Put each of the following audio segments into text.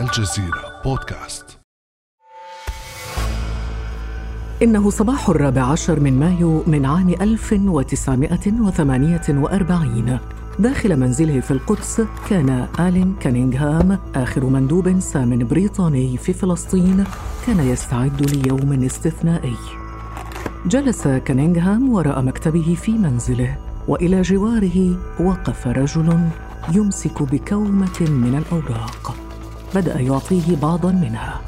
الجزيرة بودكاست. إنه صباح الرابع عشر من مايو من عام 1948 داخل منزله في القدس كان آلين كانينغهام آخر مندوب سام بريطاني في فلسطين كان يستعد ليوم استثنائي. جلس كانينغهام وراء مكتبه في منزله وإلى جواره وقف رجل يمسك بكومة من الأوراق. بدأ يعطيه بعضا منها.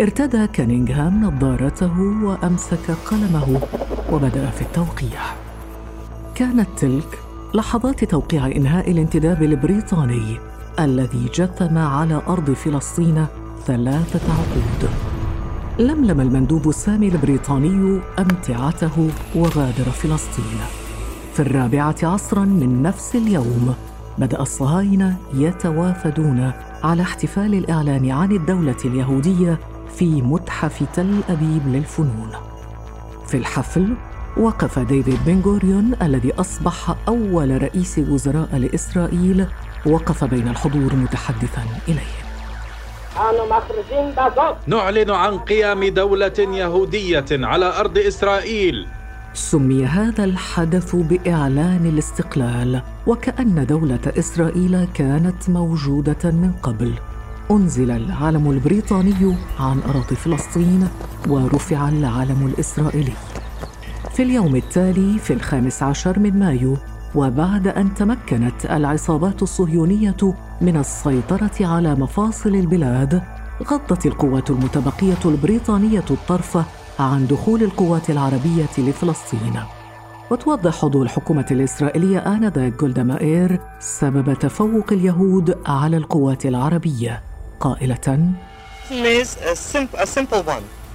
ارتدى كانينغهام نظارته وأمسك قلمه وبدأ في التوقيع. كانت تلك لحظات توقيع إنهاء الانتداب البريطاني الذي جثم على أرض فلسطين ثلاثة عقود. لملم المندوب السامي البريطاني أمتعته وغادر فلسطين. في الرابعة عصرا من نفس اليوم بدأ الصهاينة يتوافدون على احتفال الإعلان عن الدولة اليهودية في متحف تل أبيب للفنون. في الحفل وقف ديفيد بن غوريون الذي أصبح أول رئيس وزراء لإسرائيل وقف بين الحضور متحدثا إليه. نعلن عن قيام دولة يهودية على أرض إسرائيل. سمي هذا الحدث بإعلان الاستقلال وكأن دولة إسرائيل كانت موجودة من قبل. أنزل العلم البريطاني عن أراضي فلسطين ورفع العلم الإسرائيلي. في اليوم التالي في الخامس عشر من مايو وبعد أن تمكنت العصابات الصهيونية من السيطرة على مفاصل البلاد غضت القوات المتبقية البريطانية الطرف عن دخول القوات العربية لفلسطين. وتوضح عضو الحكومة الإسرائيلية آنذاك جولدا مائير سبب تفوق اليهود على القوات العربية. قائلة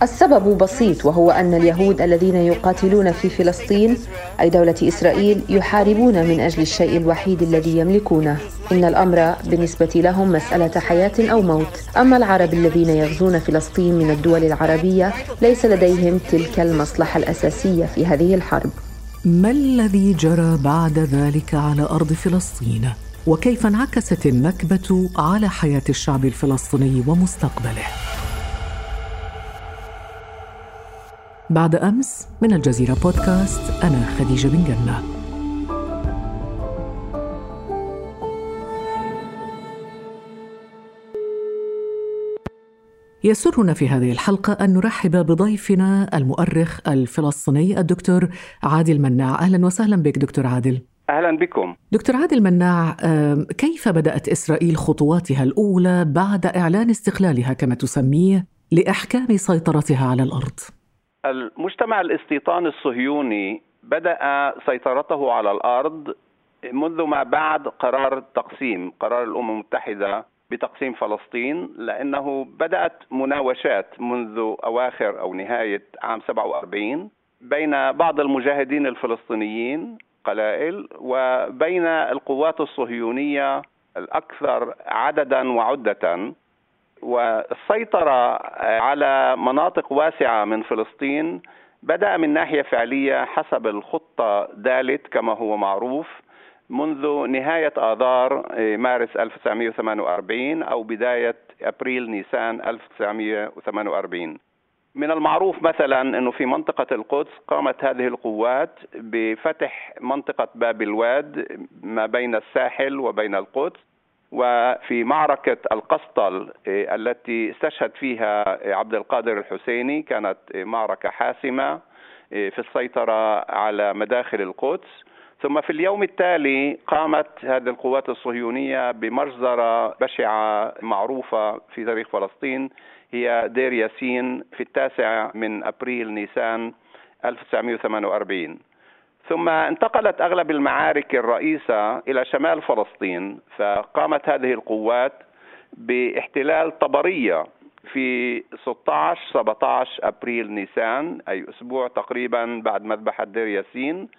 السبب بسيط وهو أن اليهود الذين يقاتلون في فلسطين أي دولة إسرائيل يحاربون من أجل الشيء الوحيد الذي يملكونه إن الأمر بالنسبة لهم مسألة حياة أو موت أما العرب الذين يغزون فلسطين من الدول العربية ليس لديهم تلك المصلحة الأساسية في هذه الحرب ما الذي جرى بعد ذلك على أرض فلسطين؟ وكيف انعكست النكبة على حياة الشعب الفلسطيني ومستقبله؟ بعد أمس من الجزيرة بودكاست أنا خديجة بن جنة يسرنا في هذه الحلقة أن نرحب بضيفنا المؤرخ الفلسطيني الدكتور عادل مناع أهلا وسهلا بك دكتور عادل أهلا بكم. دكتور عادل مناع كيف بدأت إسرائيل خطواتها الأولى بعد إعلان استقلالها كما تسميه لإحكام سيطرتها على الأرض؟ المجتمع الاستيطاني الصهيوني بدأ سيطرته على الأرض منذ ما بعد قرار التقسيم قرار الأمم المتحدة بتقسيم فلسطين لأنه بدأت مناوشات منذ أواخر أو نهاية عام 47 بين بعض المجاهدين الفلسطينيين قلائل وبين القوات الصهيونية الأكثر عددا وعدة والسيطرة على مناطق واسعة من فلسطين بدأ من ناحية فعلية حسب الخطة دالت كما هو معروف منذ نهاية آذار مارس 1948 أو بداية أبريل نيسان 1948 من المعروف مثلا أنه في منطقة القدس قامت هذه القوات بفتح منطقة باب الواد ما بين الساحل وبين القدس. وفي معركة القسطل التي استشهد فيها عبد القادر الحسيني كانت معركة حاسمة في السيطرة على مداخل القدس. ثم في اليوم التالي قامت هذه القوات الصهيونية بمجزرة بشعة معروفة في تاريخ فلسطين هي دير ياسين في التاسع من أبريل نيسان 1948 ثم انتقلت أغلب المعارك الرئيسة إلى شمال فلسطين فقامت هذه القوات باحتلال طبرية في 16 17 أبريل نيسان أي أسبوع تقريبا بعد مذبحه دير ياسين.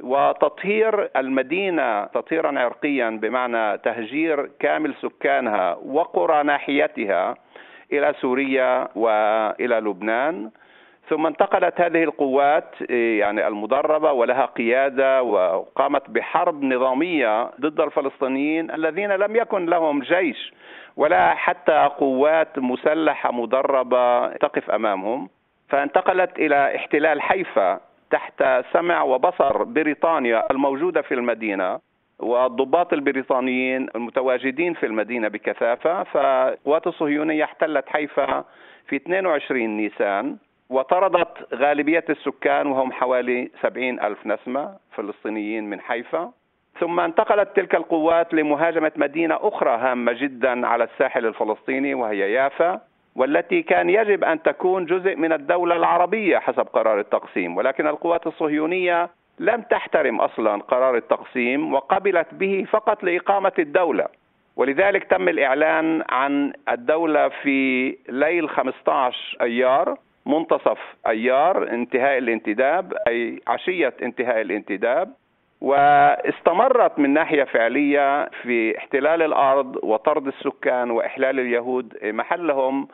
وتطهير المدينة تطهيرا عرقيا بمعنى تهجير كامل سكانها وقرى ناحيتها إلى سوريا وإلى لبنان. ثم انتقلت هذه القوات يعني المدربة ولها قيادة وقامت بحرب نظامية ضد الفلسطينيين الذين لم يكن لهم جيش ولا حتى قوات مسلحة مدربة تقف أمامهم. فانتقلت إلى احتلال حيفا تحت سمع وبصر بريطانيا الموجودة في المدينة والضباط البريطانيين المتواجدين في المدينة بكثافة. فالقوات الصهيونية احتلت حيفا في 22 نيسان. وطردت غالبية السكان وهم حوالي 70 ألف نسمة فلسطينيين من حيفا. ثم انتقلت تلك القوات لمهاجمة مدينة أخرى هامة جدا على الساحل الفلسطيني وهي يافا والتي كان يجب أن تكون جزء من الدولة العربية حسب قرار التقسيم. ولكن القوات الصهيونية لم تحترم أصلا قرار التقسيم وقبلت به فقط لإقامة الدولة. ولذلك تم الإعلان عن الدولة في ليل 15 أيار منتصف أيار انتهاء الانتداب أي عشية انتهاء الانتداب واستمرت من ناحية فعلية في احتلال الأرض وطرد السكان وإحلال اليهود محلهم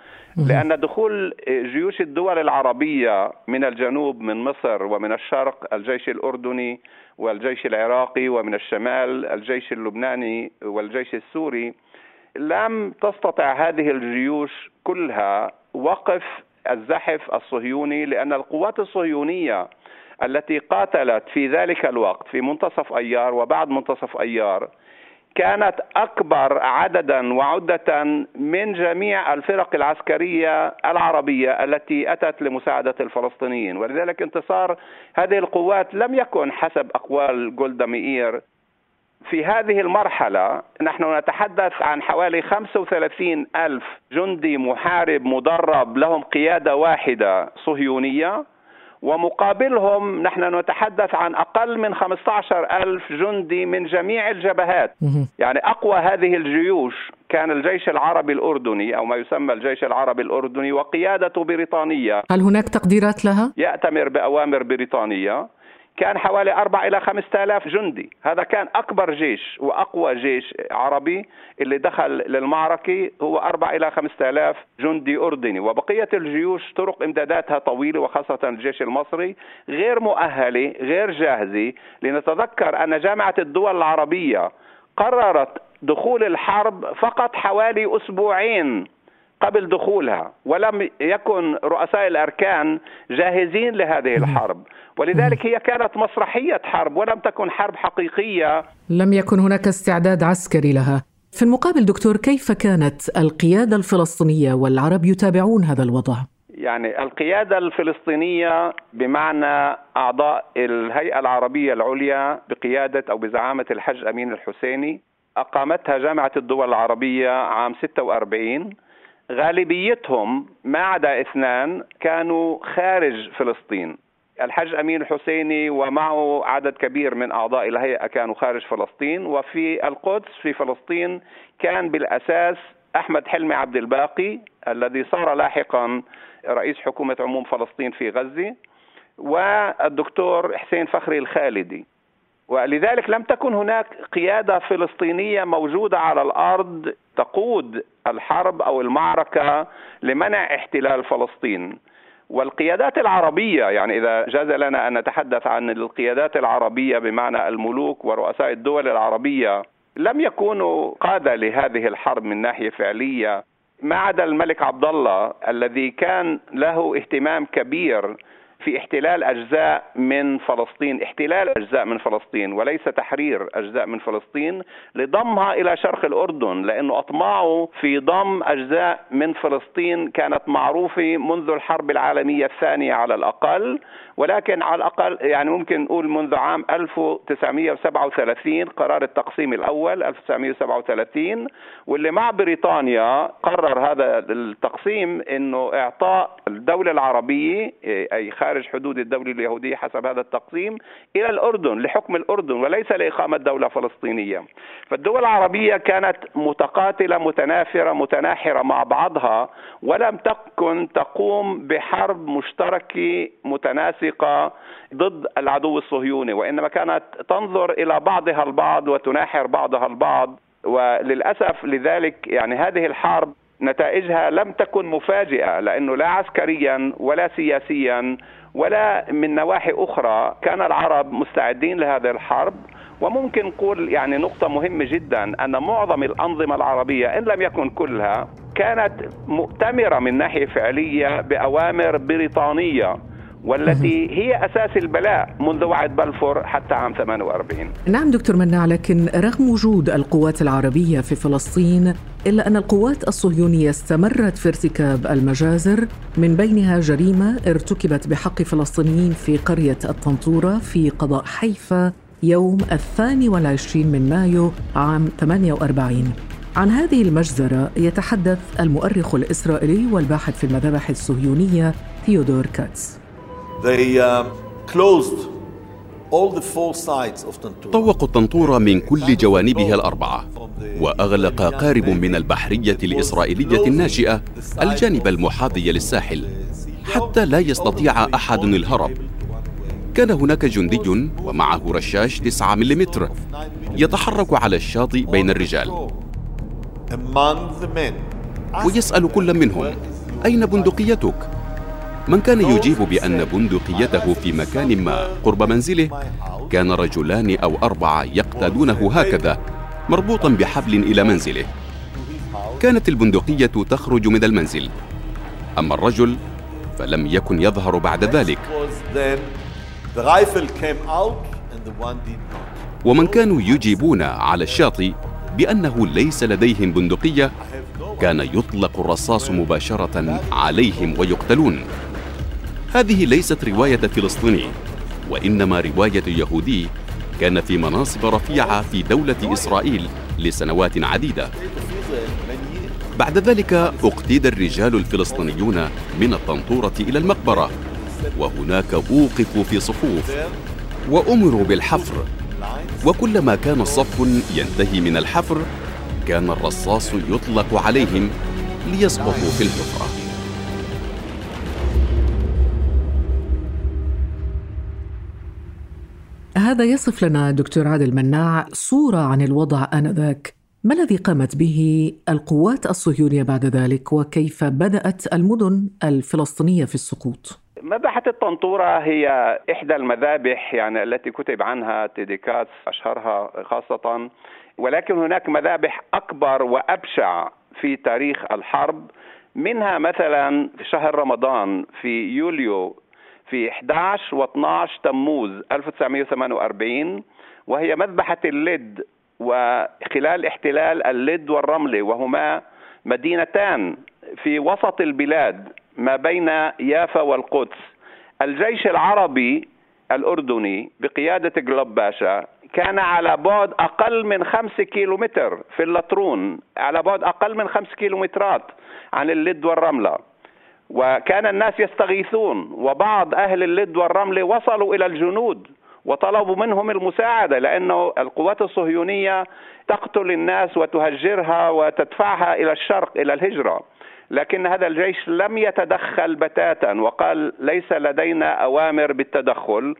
لأن دخول جيوش الدول العربية من الجنوب من مصر ومن الشرق الجيش الأردني والجيش العراقي ومن الشمال الجيش اللبناني والجيش السوري لم تستطع هذه الجيوش كلها وقف الزحف الصهيوني لأن القوات الصهيونية التي قاتلت في ذلك الوقت في منتصف أيار وبعد منتصف أيار كانت أكبر عددا وعدة من جميع الفرق العسكرية العربية التي أتت لمساعدة الفلسطينيين. ولذلك انتصار هذه القوات لم يكن حسب أقوال جولدا مئير في هذه المرحلة نحن نتحدث عن حوالي 35 ألف جندي محارب مدرب لهم قيادة واحدة صهيونية ومقابلهم نحن نتحدث عن أقل من 15 ألف جندي من جميع الجبهات. يعني أقوى هذه الجيوش كان الجيش العربي الأردني أو ما يسمى الجيش العربي الأردني وقيادته بريطانية. هل هناك تقديرات لها؟ يأتمر بأوامر بريطانية. كان حوالي أربع إلى خمسة آلاف جندي. هذا كان أكبر جيش وأقوى جيش عربي اللي دخل للمعركة هو أربع إلى خمسة آلاف جندي أردني. وبقية الجيوش طرق إمداداتها طويلة وخاصة الجيش المصري غير مؤهلة غير جاهزة. لنتذكر أن جامعة الدول العربية قررت دخول الحرب فقط حوالي أسبوعين. قبل دخولها ولم يكن رؤساء الأركان جاهزين لهذه الحرب. ولذلك هي كانت مسرحية حرب ولم تكن حرب حقيقية. لم يكن هناك استعداد عسكري لها. في المقابل دكتور كيف كانت القيادة الفلسطينية والعرب يتابعون هذا الوضع؟ يعني القيادة الفلسطينية بمعنى أعضاء الهيئة العربية العليا بقيادة أو بزعامة الحج أمين الحسيني أقامتها جامعة الدول العربية عام 46 غالبيتهم ما عدا اثنان كانوا خارج فلسطين. الحج أمين الحسيني ومعه عدد كبير من أعضاء الهيئة كانوا خارج فلسطين وفي القدس في فلسطين كان بالأساس أحمد حلمي عبد الباقي الذي صار لاحقا رئيس حكومة عموم فلسطين في غزة والدكتور حسين فخري الخالدي. ولذلك لم تكن هناك قيادة فلسطينية موجودة على الأرض تقود الحرب أو المعركة لمنع احتلال فلسطين. والقيادات العربية يعني إذا جاز لنا أن نتحدث عن القيادات العربية بمعنى الملوك ورؤساء الدول العربية لم يكونوا قادة لهذه الحرب من ناحية فعلية. ما عدا الملك عبد الله الذي كان له اهتمام كبير في احتلال أجزاء من فلسطين، احتلال أجزاء من فلسطين وليس تحرير أجزاء من فلسطين لضمها إلى شرق الأردن لأنه أطماعه في ضم أجزاء من فلسطين كانت معروفة منذ الحرب العالمية الثانية على الأقل. ولكن على الأقل يعني ممكن نقول منذ عام 1937 قرار التقسيم الأول 1937 واللي مع بريطانيا قرر هذا التقسيم إنه إعطاء الدولة العربية أي خارج حدود الدولة اليهودية حسب هذا التقسيم إلى الأردن لحكم الأردن وليس لإقامة دولة فلسطينية. فالدول العربية كانت متقاتلة متنافرة متناحرة مع بعضها ولم تكن تقوم بحرب مشتركة متناسقة ضد العدو الصهيوني وإنما كانت تنظر إلى بعضها البعض وتناحر بعضها البعض وللأسف لذلك يعني هذه الحرب نتائجها لم تكن مفاجئة لأنه لا عسكريا ولا سياسيا ولا من نواحي أخرى كان العرب مستعدين لهذه الحرب. وممكن نقول يعني نقطة مهمة جدا أن معظم الأنظمة العربية إن لم يكن كلها كانت مؤتمرة من ناحية فعلية بأوامر بريطانية. والتي هي أساس البلاء منذ وعد بلفور حتى عام 48 نعم دكتور مناع لكن رغم وجود القوات العربية في فلسطين إلا أن القوات الصهيونية استمرت في ارتكاب المجازر من بينها جريمة ارتكبت بحق فلسطينيين في قرية الطنطورة في قضاء حيفا يوم الثاني والعشرين من مايو عام 48 عن هذه المجزرة يتحدث المؤرخ الإسرائيلي والباحث في المذابح الصهيونية ثيودور كاتس. They uh, closed all the four sides of طوقوا الطنطورة من كل جوانبها الأربعة وأغلق قارب من البحرية الإسرائيلية الناشئة الجانب المحاذي للساحل حتى لا يستطيع أحد الهرب. كان هناك جندي ومعه رشاش 9 ملم يتحرك على الشاطئ بين الرجال. ويسأل كل منهم أين بندقيتك؟ من كان يجيب بأن بندقيته في مكان ما قرب منزله كان رجلان أو أربعة يقتادونه هكذا مربوطا بحبل إلى منزله. كانت البندقية تخرج من المنزل. أما الرجل فلم يكن يظهر بعد ذلك. ومن كانوا يجيبون على الشاطئ بأنه ليس لديهم بندقية كان يطلق الرصاص مباشرة عليهم ويقتلون. هذه ليست رواية فلسطيني وإنما رواية يهودي كان في مناصب رفيعة في دولة إسرائيل لسنوات عديدة. بعد ذلك أقتيد الرجال الفلسطينيون من الطنطورة إلى المقبرة وهناك أوقفوا في صفوف وأمروا بالحفر وكلما كان الصف ينتهي من الحفر كان الرصاص يطلق عليهم ليسقطوا في الحفرة. هذا يصف لنا دكتور عادل مناع صورة عن الوضع آنذاك. ما الذي قامت به القوات الصهيونية بعد ذلك؟ وكيف بدأت المدن الفلسطينية في السقوط؟ مذبحة الطنطورة هي إحدى المذابح يعني التي كتب عنها تيديكاتس أشهرها خاصة. ولكن هناك مذابح أكبر وأبشع في تاريخ الحرب منها مثلا في شهر رمضان في يوليو في 11 و12 تموز 1948 وهي مذبحة اللد وخلال احتلال اللد والرملة وهما مدينتان في وسط البلاد ما بين يافا والقدس. الجيش العربي الأردني بقيادة جلوب باشا كان على بعد أقل من خمس كيلومتر في اللطرون على بعد أقل من خمس كيلومترات عن اللد والرملة. وكان الناس يستغيثون وبعض أهل اللد والرمل وصلوا إلى الجنود وطلبوا منهم المساعدة لأنه القوات الصهيونية تقتل الناس وتهجرها وتدفعها إلى الشرق إلى الهجرة. لكن هذا الجيش لم يتدخل بتاتا وقال ليس لدينا أوامر بالتدخل.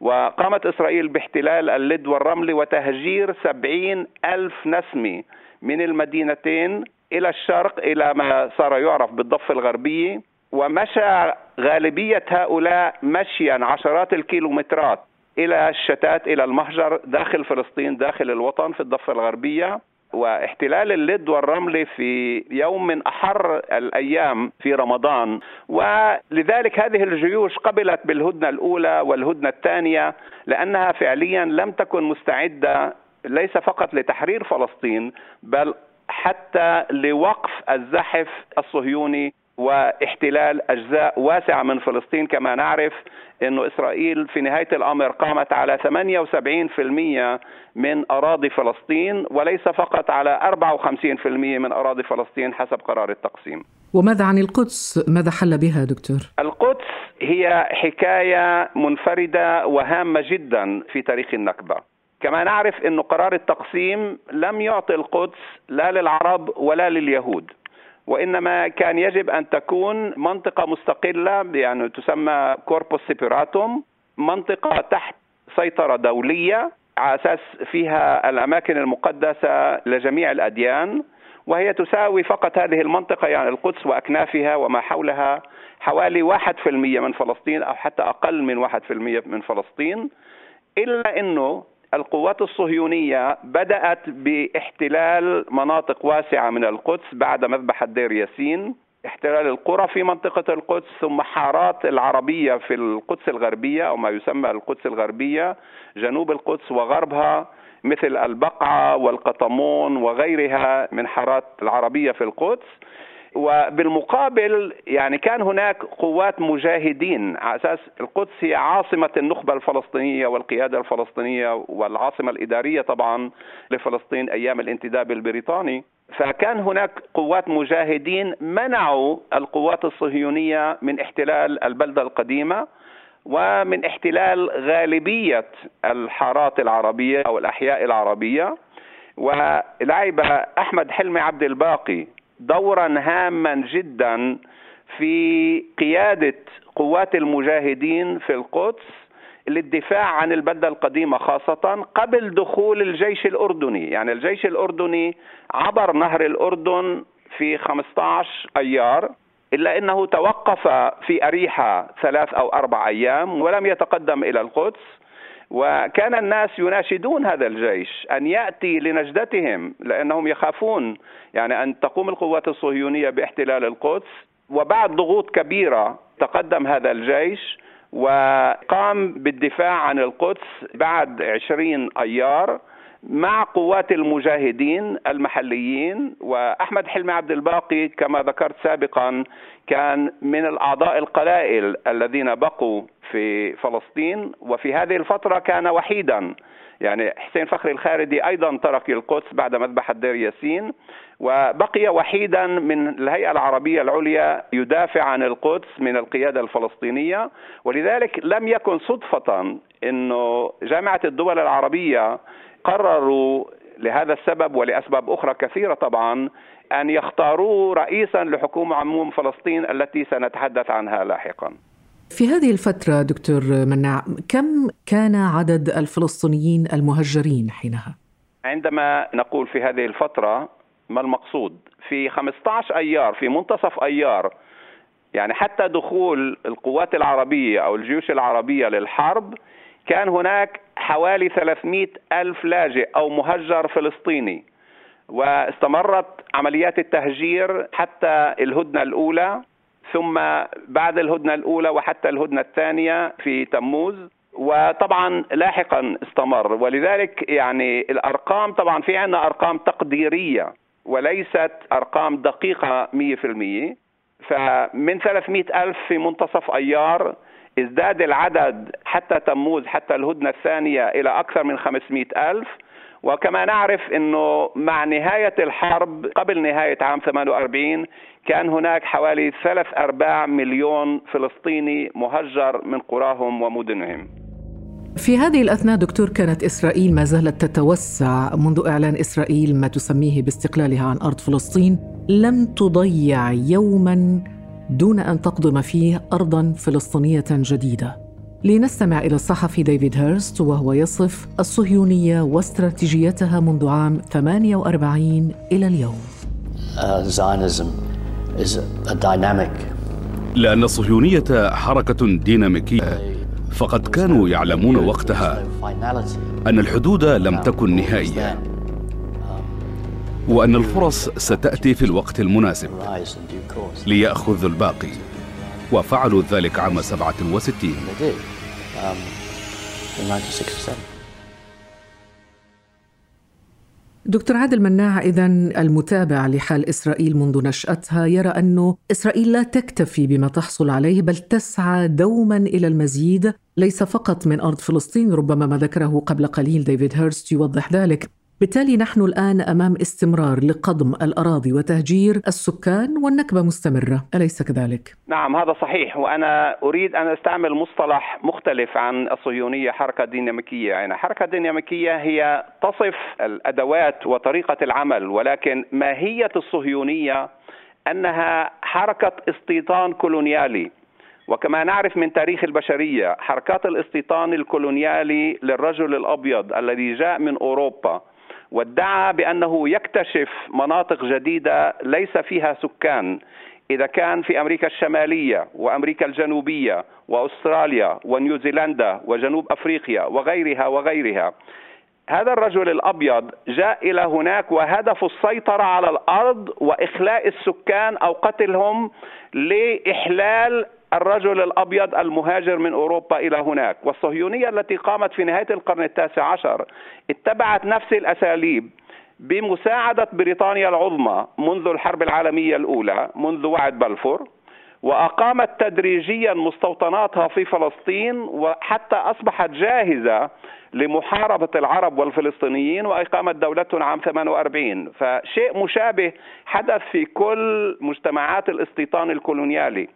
وقامت إسرائيل باحتلال اللد والرمل وتهجير سبعين ألف نسمي من المدينتين إلى الشرق إلى ما صار يعرف بالضفة الغربية. ومشى غالبية هؤلاء مشيا عشرات الكيلومترات إلى الشتات إلى المهجر داخل فلسطين داخل الوطن في الضفة الغربية. واحتلال اللد والرمل في يوم من أحر الأيام في رمضان. ولذلك هذه الجيوش قبلت بالهدنة الأولى والهدنة الثانية لأنها فعليا لم تكن مستعدة ليس فقط لتحرير فلسطين بل حتى لوقف الزحف الصهيوني واحتلال أجزاء واسعة من فلسطين كما نعرف إنه إسرائيل في نهاية الأمر قامت على 78% من أراضي فلسطين وليس فقط على 54% من أراضي فلسطين حسب قرار التقسيم. وماذا عن القدس؟ ماذا حل بها دكتور؟ القدس هي حكاية منفردة وهامة جدا في تاريخ النكبة. كما نعرف أن قرار التقسيم لم يعطي القدس لا للعرب ولا لليهود وإنما كان يجب أن تكون منطقة مستقلة يعني تسمى كوربوس سيبيراتوم منطقة تحت سيطرة دولية على أساس فيها الأماكن المقدسة لجميع الأديان وهي تساوي فقط هذه المنطقة يعني القدس وأكنافها وما حولها حوالي واحد في المية من فلسطين أو حتى أقل من واحد في المية من فلسطين إلا إنه القوات الصهيونية بدأت باحتلال مناطق واسعة من القدس بعد مذبحه دير ياسين احتلال القرى في منطقة القدس ثم حارات العربية في القدس الغربية أو ما يسمى القدس الغربية جنوب القدس وغربها مثل البقعة والقطمون وغيرها من حارات العربية في القدس. وبالمقابل يعني كان هناك قوات مجاهدين على أساس القدس هي عاصمة النخبة الفلسطينية والقيادة الفلسطينية والعاصمة الإدارية طبعا لفلسطين أيام الانتداب البريطاني. فكان هناك قوات مجاهدين منعوا القوات الصهيونية من احتلال البلدة القديمة ومن احتلال غالبية الحارات العربية أو الأحياء العربية. ولعب أحمد حلمي عبد الباقي دورا هاما جدا في قيادة قوات المجاهدين في القدس للدفاع عن البلدة القديمة خاصة قبل دخول الجيش الأردني، يعني الجيش الأردني عبر نهر الأردن في 15 أيار إلا إنه توقف في اريحا ثلاث أو أربع أيام ولم يتقدم إلى القدس. وكان الناس يناشدون هذا الجيش أن يأتي لنجدتهم لأنهم يخافون يعني أن تقوم القوات الصهيونية باحتلال القدس. وبعد ضغوط كبيرة تقدم هذا الجيش وقام بالدفاع عن القدس بعد عشرين أيار. مع قوات المجاهدين المحليين وأحمد حلمي عبد الباقي كما ذكرت سابقا كان من الأعضاء القلائل الذين بقوا في فلسطين وفي هذه الفترة كان وحيدا. يعني حسين فخري الخالدي أيضا ترك القدس بعد مذبحه دير ياسين وبقي وحيدا من الهيئة العربية العليا يدافع عن القدس من القيادة الفلسطينية. ولذلك لم يكن صدفة إنه جامعة الدول العربية قرروا لهذا السبب ولأسباب أخرى كثيرة طبعا أن يختاروا رئيسا لحكومة عموم فلسطين التي سنتحدث عنها لاحقا. في هذه الفترة دكتور مناع كم كان عدد الفلسطينيين المهجرين حينها؟ عندما نقول في هذه الفترة ما المقصود؟ في 15 أيار في منتصف أيار يعني حتى دخول القوات العربية أو الجيوش العربية للحرب كان هناك حوالي 300 ألف لاجئ أو مهجر فلسطيني واستمرت عمليات التهجير حتى الهدنة الأولى ثم بعد الهدنة الأولى وحتى الهدنة الثانية في تموز وطبعا لاحقا استمر. ولذلك يعني الأرقام طبعا في عندنا أرقام تقديرية وليست أرقام دقيقة 100% فمن 300 ألف في منتصف أيار ازداد العدد حتى تموز حتى الهدنة الثانية إلى أكثر من 500 ألف. وكما نعرف أنه مع نهاية الحرب قبل نهاية عام 48 كان هناك حوالي ثلاث أرباع مليون فلسطيني مهجر من قراهم ومدنهم. في هذه الأثناء دكتور كانت إسرائيل ما زالت تتوسع منذ إعلان إسرائيل ما تسميه باستقلالها عن أرض فلسطين. لم تضيع يوما دون أن تقضم فيه ارضا فلسطينية جديدة. لنستمع إلى الصحفي ديفيد هيرست وهو يصف الصهيونية واستراتيجيتها منذ عام 48 إلى اليوم. لأن الصهيونية حركة ديناميكية فقد كانوا يعلمون وقتها أن الحدود لم تكن نهائية. وأن الفرص ستأتي في الوقت المناسب. ليأخذوا الباقي. وفعلوا ذلك عام 67 دكتور عادل مناع إذا المتابع لحال إسرائيل منذ نشأتها يرى أنه إسرائيل لا تكتفي بما تحصل عليه بل تسعى دوما إلى المزيد ليس فقط من أرض فلسطين ربما ما ذكره قبل قليل ديفيد هيرست يوضح ذلك. بالتالي نحن الآن أمام استمرار لقضم الأراضي وتهجير السكان والنكبة مستمرة. أليس كذلك؟ نعم هذا صحيح وأنا أريد أن أستعمل مصطلح مختلف عن الصهيونية حركة ديناميكية. يعني حركة ديناميكية هي تصف الأدوات وطريقة العمل ولكن ماهية الصهيونية أنها حركة استيطان كولونيالي. وكما نعرف من تاريخ البشرية حركات الاستيطان الكولونيالي للرجل الأبيض الذي جاء من أوروبا وادعى بأنه يكتشف مناطق جديدة ليس فيها سكان. إذا كان في أمريكا الشمالية وأمريكا الجنوبية وأستراليا ونيوزيلندا وجنوب أفريقيا وغيرها وغيرها هذا الرجل الأبيض جاء إلى هناك وهدف السيطرة على الأرض وإخلاء السكان أو قتلهم لإحلال الرجل الأبيض المهاجر من أوروبا إلى هناك، والصهيونية التي قامت في نهاية القرن التاسع عشر اتبعت نفس الأساليب بمساعدة بريطانيا العظمى منذ الحرب العالمية الأولى، منذ وعد بلفور، وأقامت تدريجيا مستوطناتها في فلسطين وحتى أصبحت جاهزة لمحاربة العرب والفلسطينيين وإقامة دولتهم عام 48 فشيء مشابه حدث في كل مجتمعات الاستيطان الكولونيالي.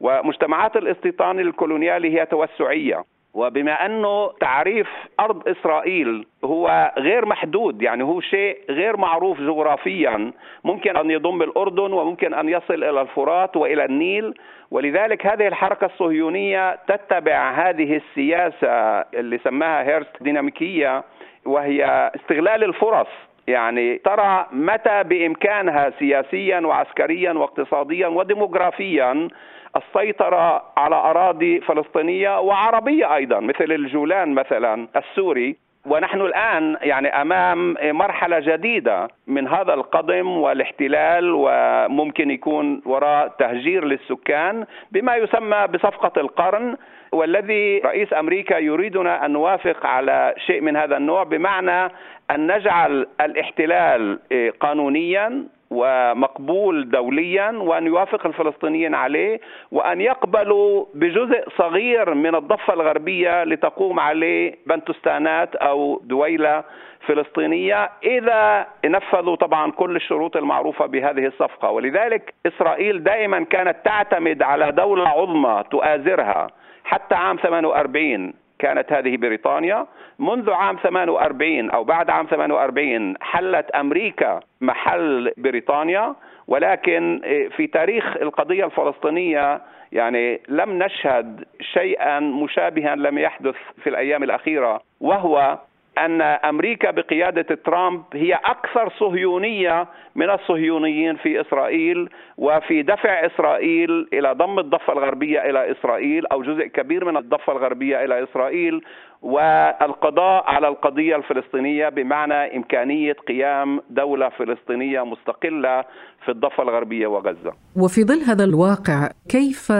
ومجتمعات الاستيطان الكولونيالي هي توسعية. وبما أنه تعريف أرض إسرائيل هو غير محدود يعني هو شيء غير معروف جغرافيا. ممكن أن يضم الأردن وممكن أن يصل إلى الفرات وإلى النيل. ولذلك هذه الحركة الصهيونية تتبع هذه السياسة اللي سماها هيرست ديناميكية وهي استغلال الفرص. يعني ترى متى بإمكانها سياسيا وعسكريا واقتصاديا وديموغرافيا السيطرة على أراضي فلسطينية وعربية أيضا مثل الجولان مثلا السوري. ونحن الآن يعني أمام مرحلة جديدة من هذا القضم والاحتلال وممكن يكون وراء تهجير للسكان بما يسمى بصفقة القرن. والذي رئيس أمريكا يريدنا أن نوافق على شيء من هذا النوع بمعنى أن نجعل الاحتلال قانونيا ومقبول دوليا وأن يوافق الفلسطينيين عليه وأن يقبلوا بجزء صغير من الضفة الغربية لتقوم عليه بنتستانات أو دويلة فلسطينية إذا نفذوا طبعا كل الشروط المعروفة بهذه الصفقة. ولذلك إسرائيل دائما كانت تعتمد على دولة عظمى تؤازرها حتى عام 48 كانت هذه بريطانيا. منذ عام 48 أو بعد عام 48 حلت أمريكا محل بريطانيا. ولكن في تاريخ القضية الفلسطينية يعني لم نشهد شيئا مشابها لم يحدث في الأيام الأخيرة. وهو أن أمريكا بقيادة ترامب هي أكثر صهيونية من الصهيونيين في إسرائيل وفي دفع إسرائيل إلى ضم الضفة الغربية إلى إسرائيل أو جزء كبير من الضفة الغربية إلى إسرائيل والقضاء على القضية الفلسطينية بمعنى إمكانية قيام دولة فلسطينية مستقلة في الضفة الغربية وغزة. وفي ظل هذا الواقع كيف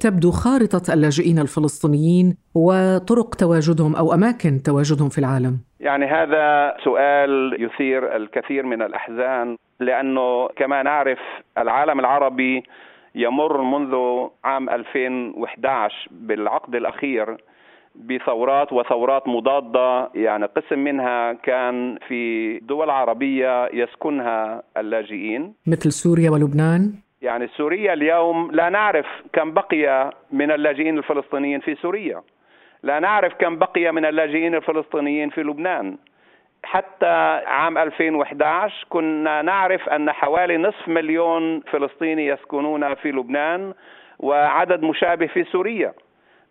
تبدو خارطة اللاجئين الفلسطينيين وطرق تواجدهم أو أماكن تواجدهم في العالم؟ يعني هذا سؤال يثير الكثير من الأحزان لأنه كما نعرف العالم العربي يمر منذ عام 2011 بالعقد الأخير بثورات وثورات مضادة. يعني قسم منها كان في دول عربية يسكنها اللاجئين. مثل سوريا ولبنان. يعني سوريا اليوم لا نعرف كم بقي من اللاجئين الفلسطينيين في سوريا. لا نعرف كم بقي من اللاجئين الفلسطينيين في لبنان. حتى عام 2011 كنا نعرف أن حوالي نصف مليون فلسطيني يسكنون في لبنان وعدد مشابه في سوريا.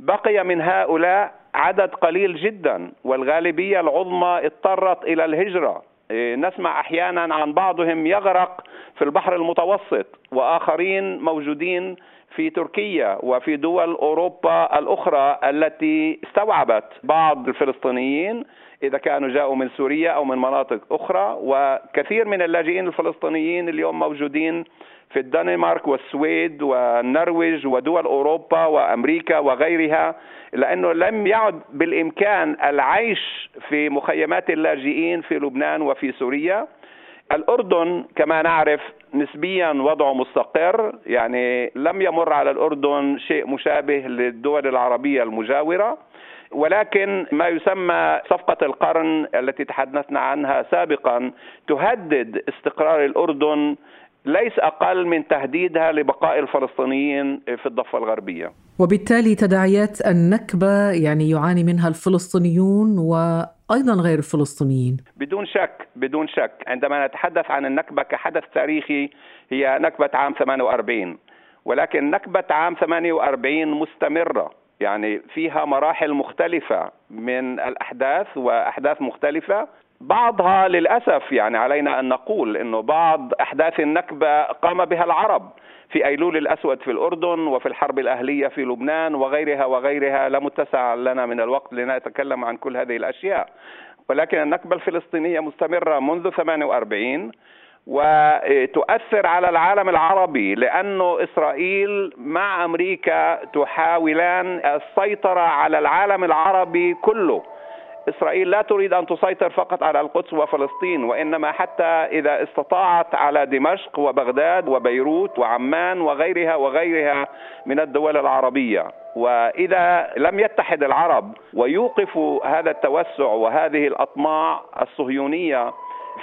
بقي من هؤلاء عدد قليل جدا والغالبية العظمى اضطرت إلى الهجرة. إيه، نسمع أحيانا عن بعضهم يغرق في البحر المتوسط وآخرين موجودين في تركيا وفي دول أوروبا الأخرى التي استوعبت بعض الفلسطينيين إذا كانوا جاءوا من سوريا أو من مناطق أخرى وكثير من اللاجئين الفلسطينيين اليوم موجودين في الدنمارك والسويد والنرويج ودول أوروبا وأمريكا وغيرها لأنه لم يعد بالإمكان العيش في مخيمات اللاجئين في لبنان وفي سوريا. الأردن كما نعرف نسبيا وضعه مستقر يعني لم يمر على الأردن شيء مشابه للدول العربية المجاورة. ولكن ما يسمى صفقة القرن التي تحدثنا عنها سابقا تهدد استقرار الأردن ليس أقل من تهديدها لبقاء الفلسطينيين في الضفة الغربية. وبالتالي تداعيات النكبة يعني يعاني منها الفلسطينيون وأيضا غير الفلسطينيين. بدون شك بدون شك عندما نتحدث عن النكبة كحدث تاريخي هي نكبة عام 48 ولكن نكبة عام 48 مستمرة يعني فيها مراحل مختلفة من الأحداث وأحداث مختلفة. بعضها للأسف يعني علينا أن نقول إنه بعض أحداث النكبة قام بها العرب في أيلول الأسود في الأردن وفي الحرب الأهلية في لبنان وغيرها وغيرها. لا متسع لنا من الوقت لنتكلم عن كل هذه الأشياء. ولكن النكبة الفلسطينية مستمرة منذ 48 وتؤثر على العالم العربي لأن إسرائيل مع أمريكا تحاولان السيطرة على العالم العربي كله. إسرائيل لا تريد أن تسيطر فقط على القدس وفلسطين وإنما حتى إذا استطاعت على دمشق وبغداد وبيروت وعمان وغيرها وغيرها من الدول العربية. وإذا لم يتحد العرب ويوقفوا هذا التوسع وهذه الأطماع الصهيونية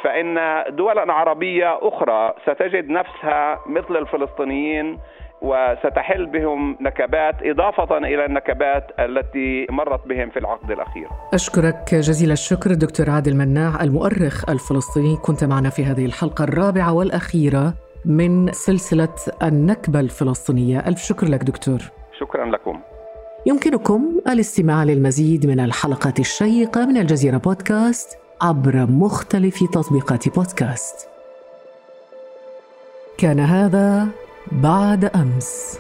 فإن دولا عربية أخرى ستجد نفسها مثل الفلسطينيين وستحل بهم نكبات إضافة إلى النكبات التي مرت بهم في العقد الأخير. أشكرك جزيل الشكر دكتور عادل مناع المؤرخ الفلسطيني. كنت معنا في هذه الحلقة الرابعة والأخيرة من سلسلة النكبة الفلسطينية. ألف شكر لك دكتور. شكرا لكم. يمكنكم الاستماع للمزيد من الحلقات الشيقة من الجزيرة بودكاست عبر مختلف تطبيقات بودكاست. كان هذا بعد أمس.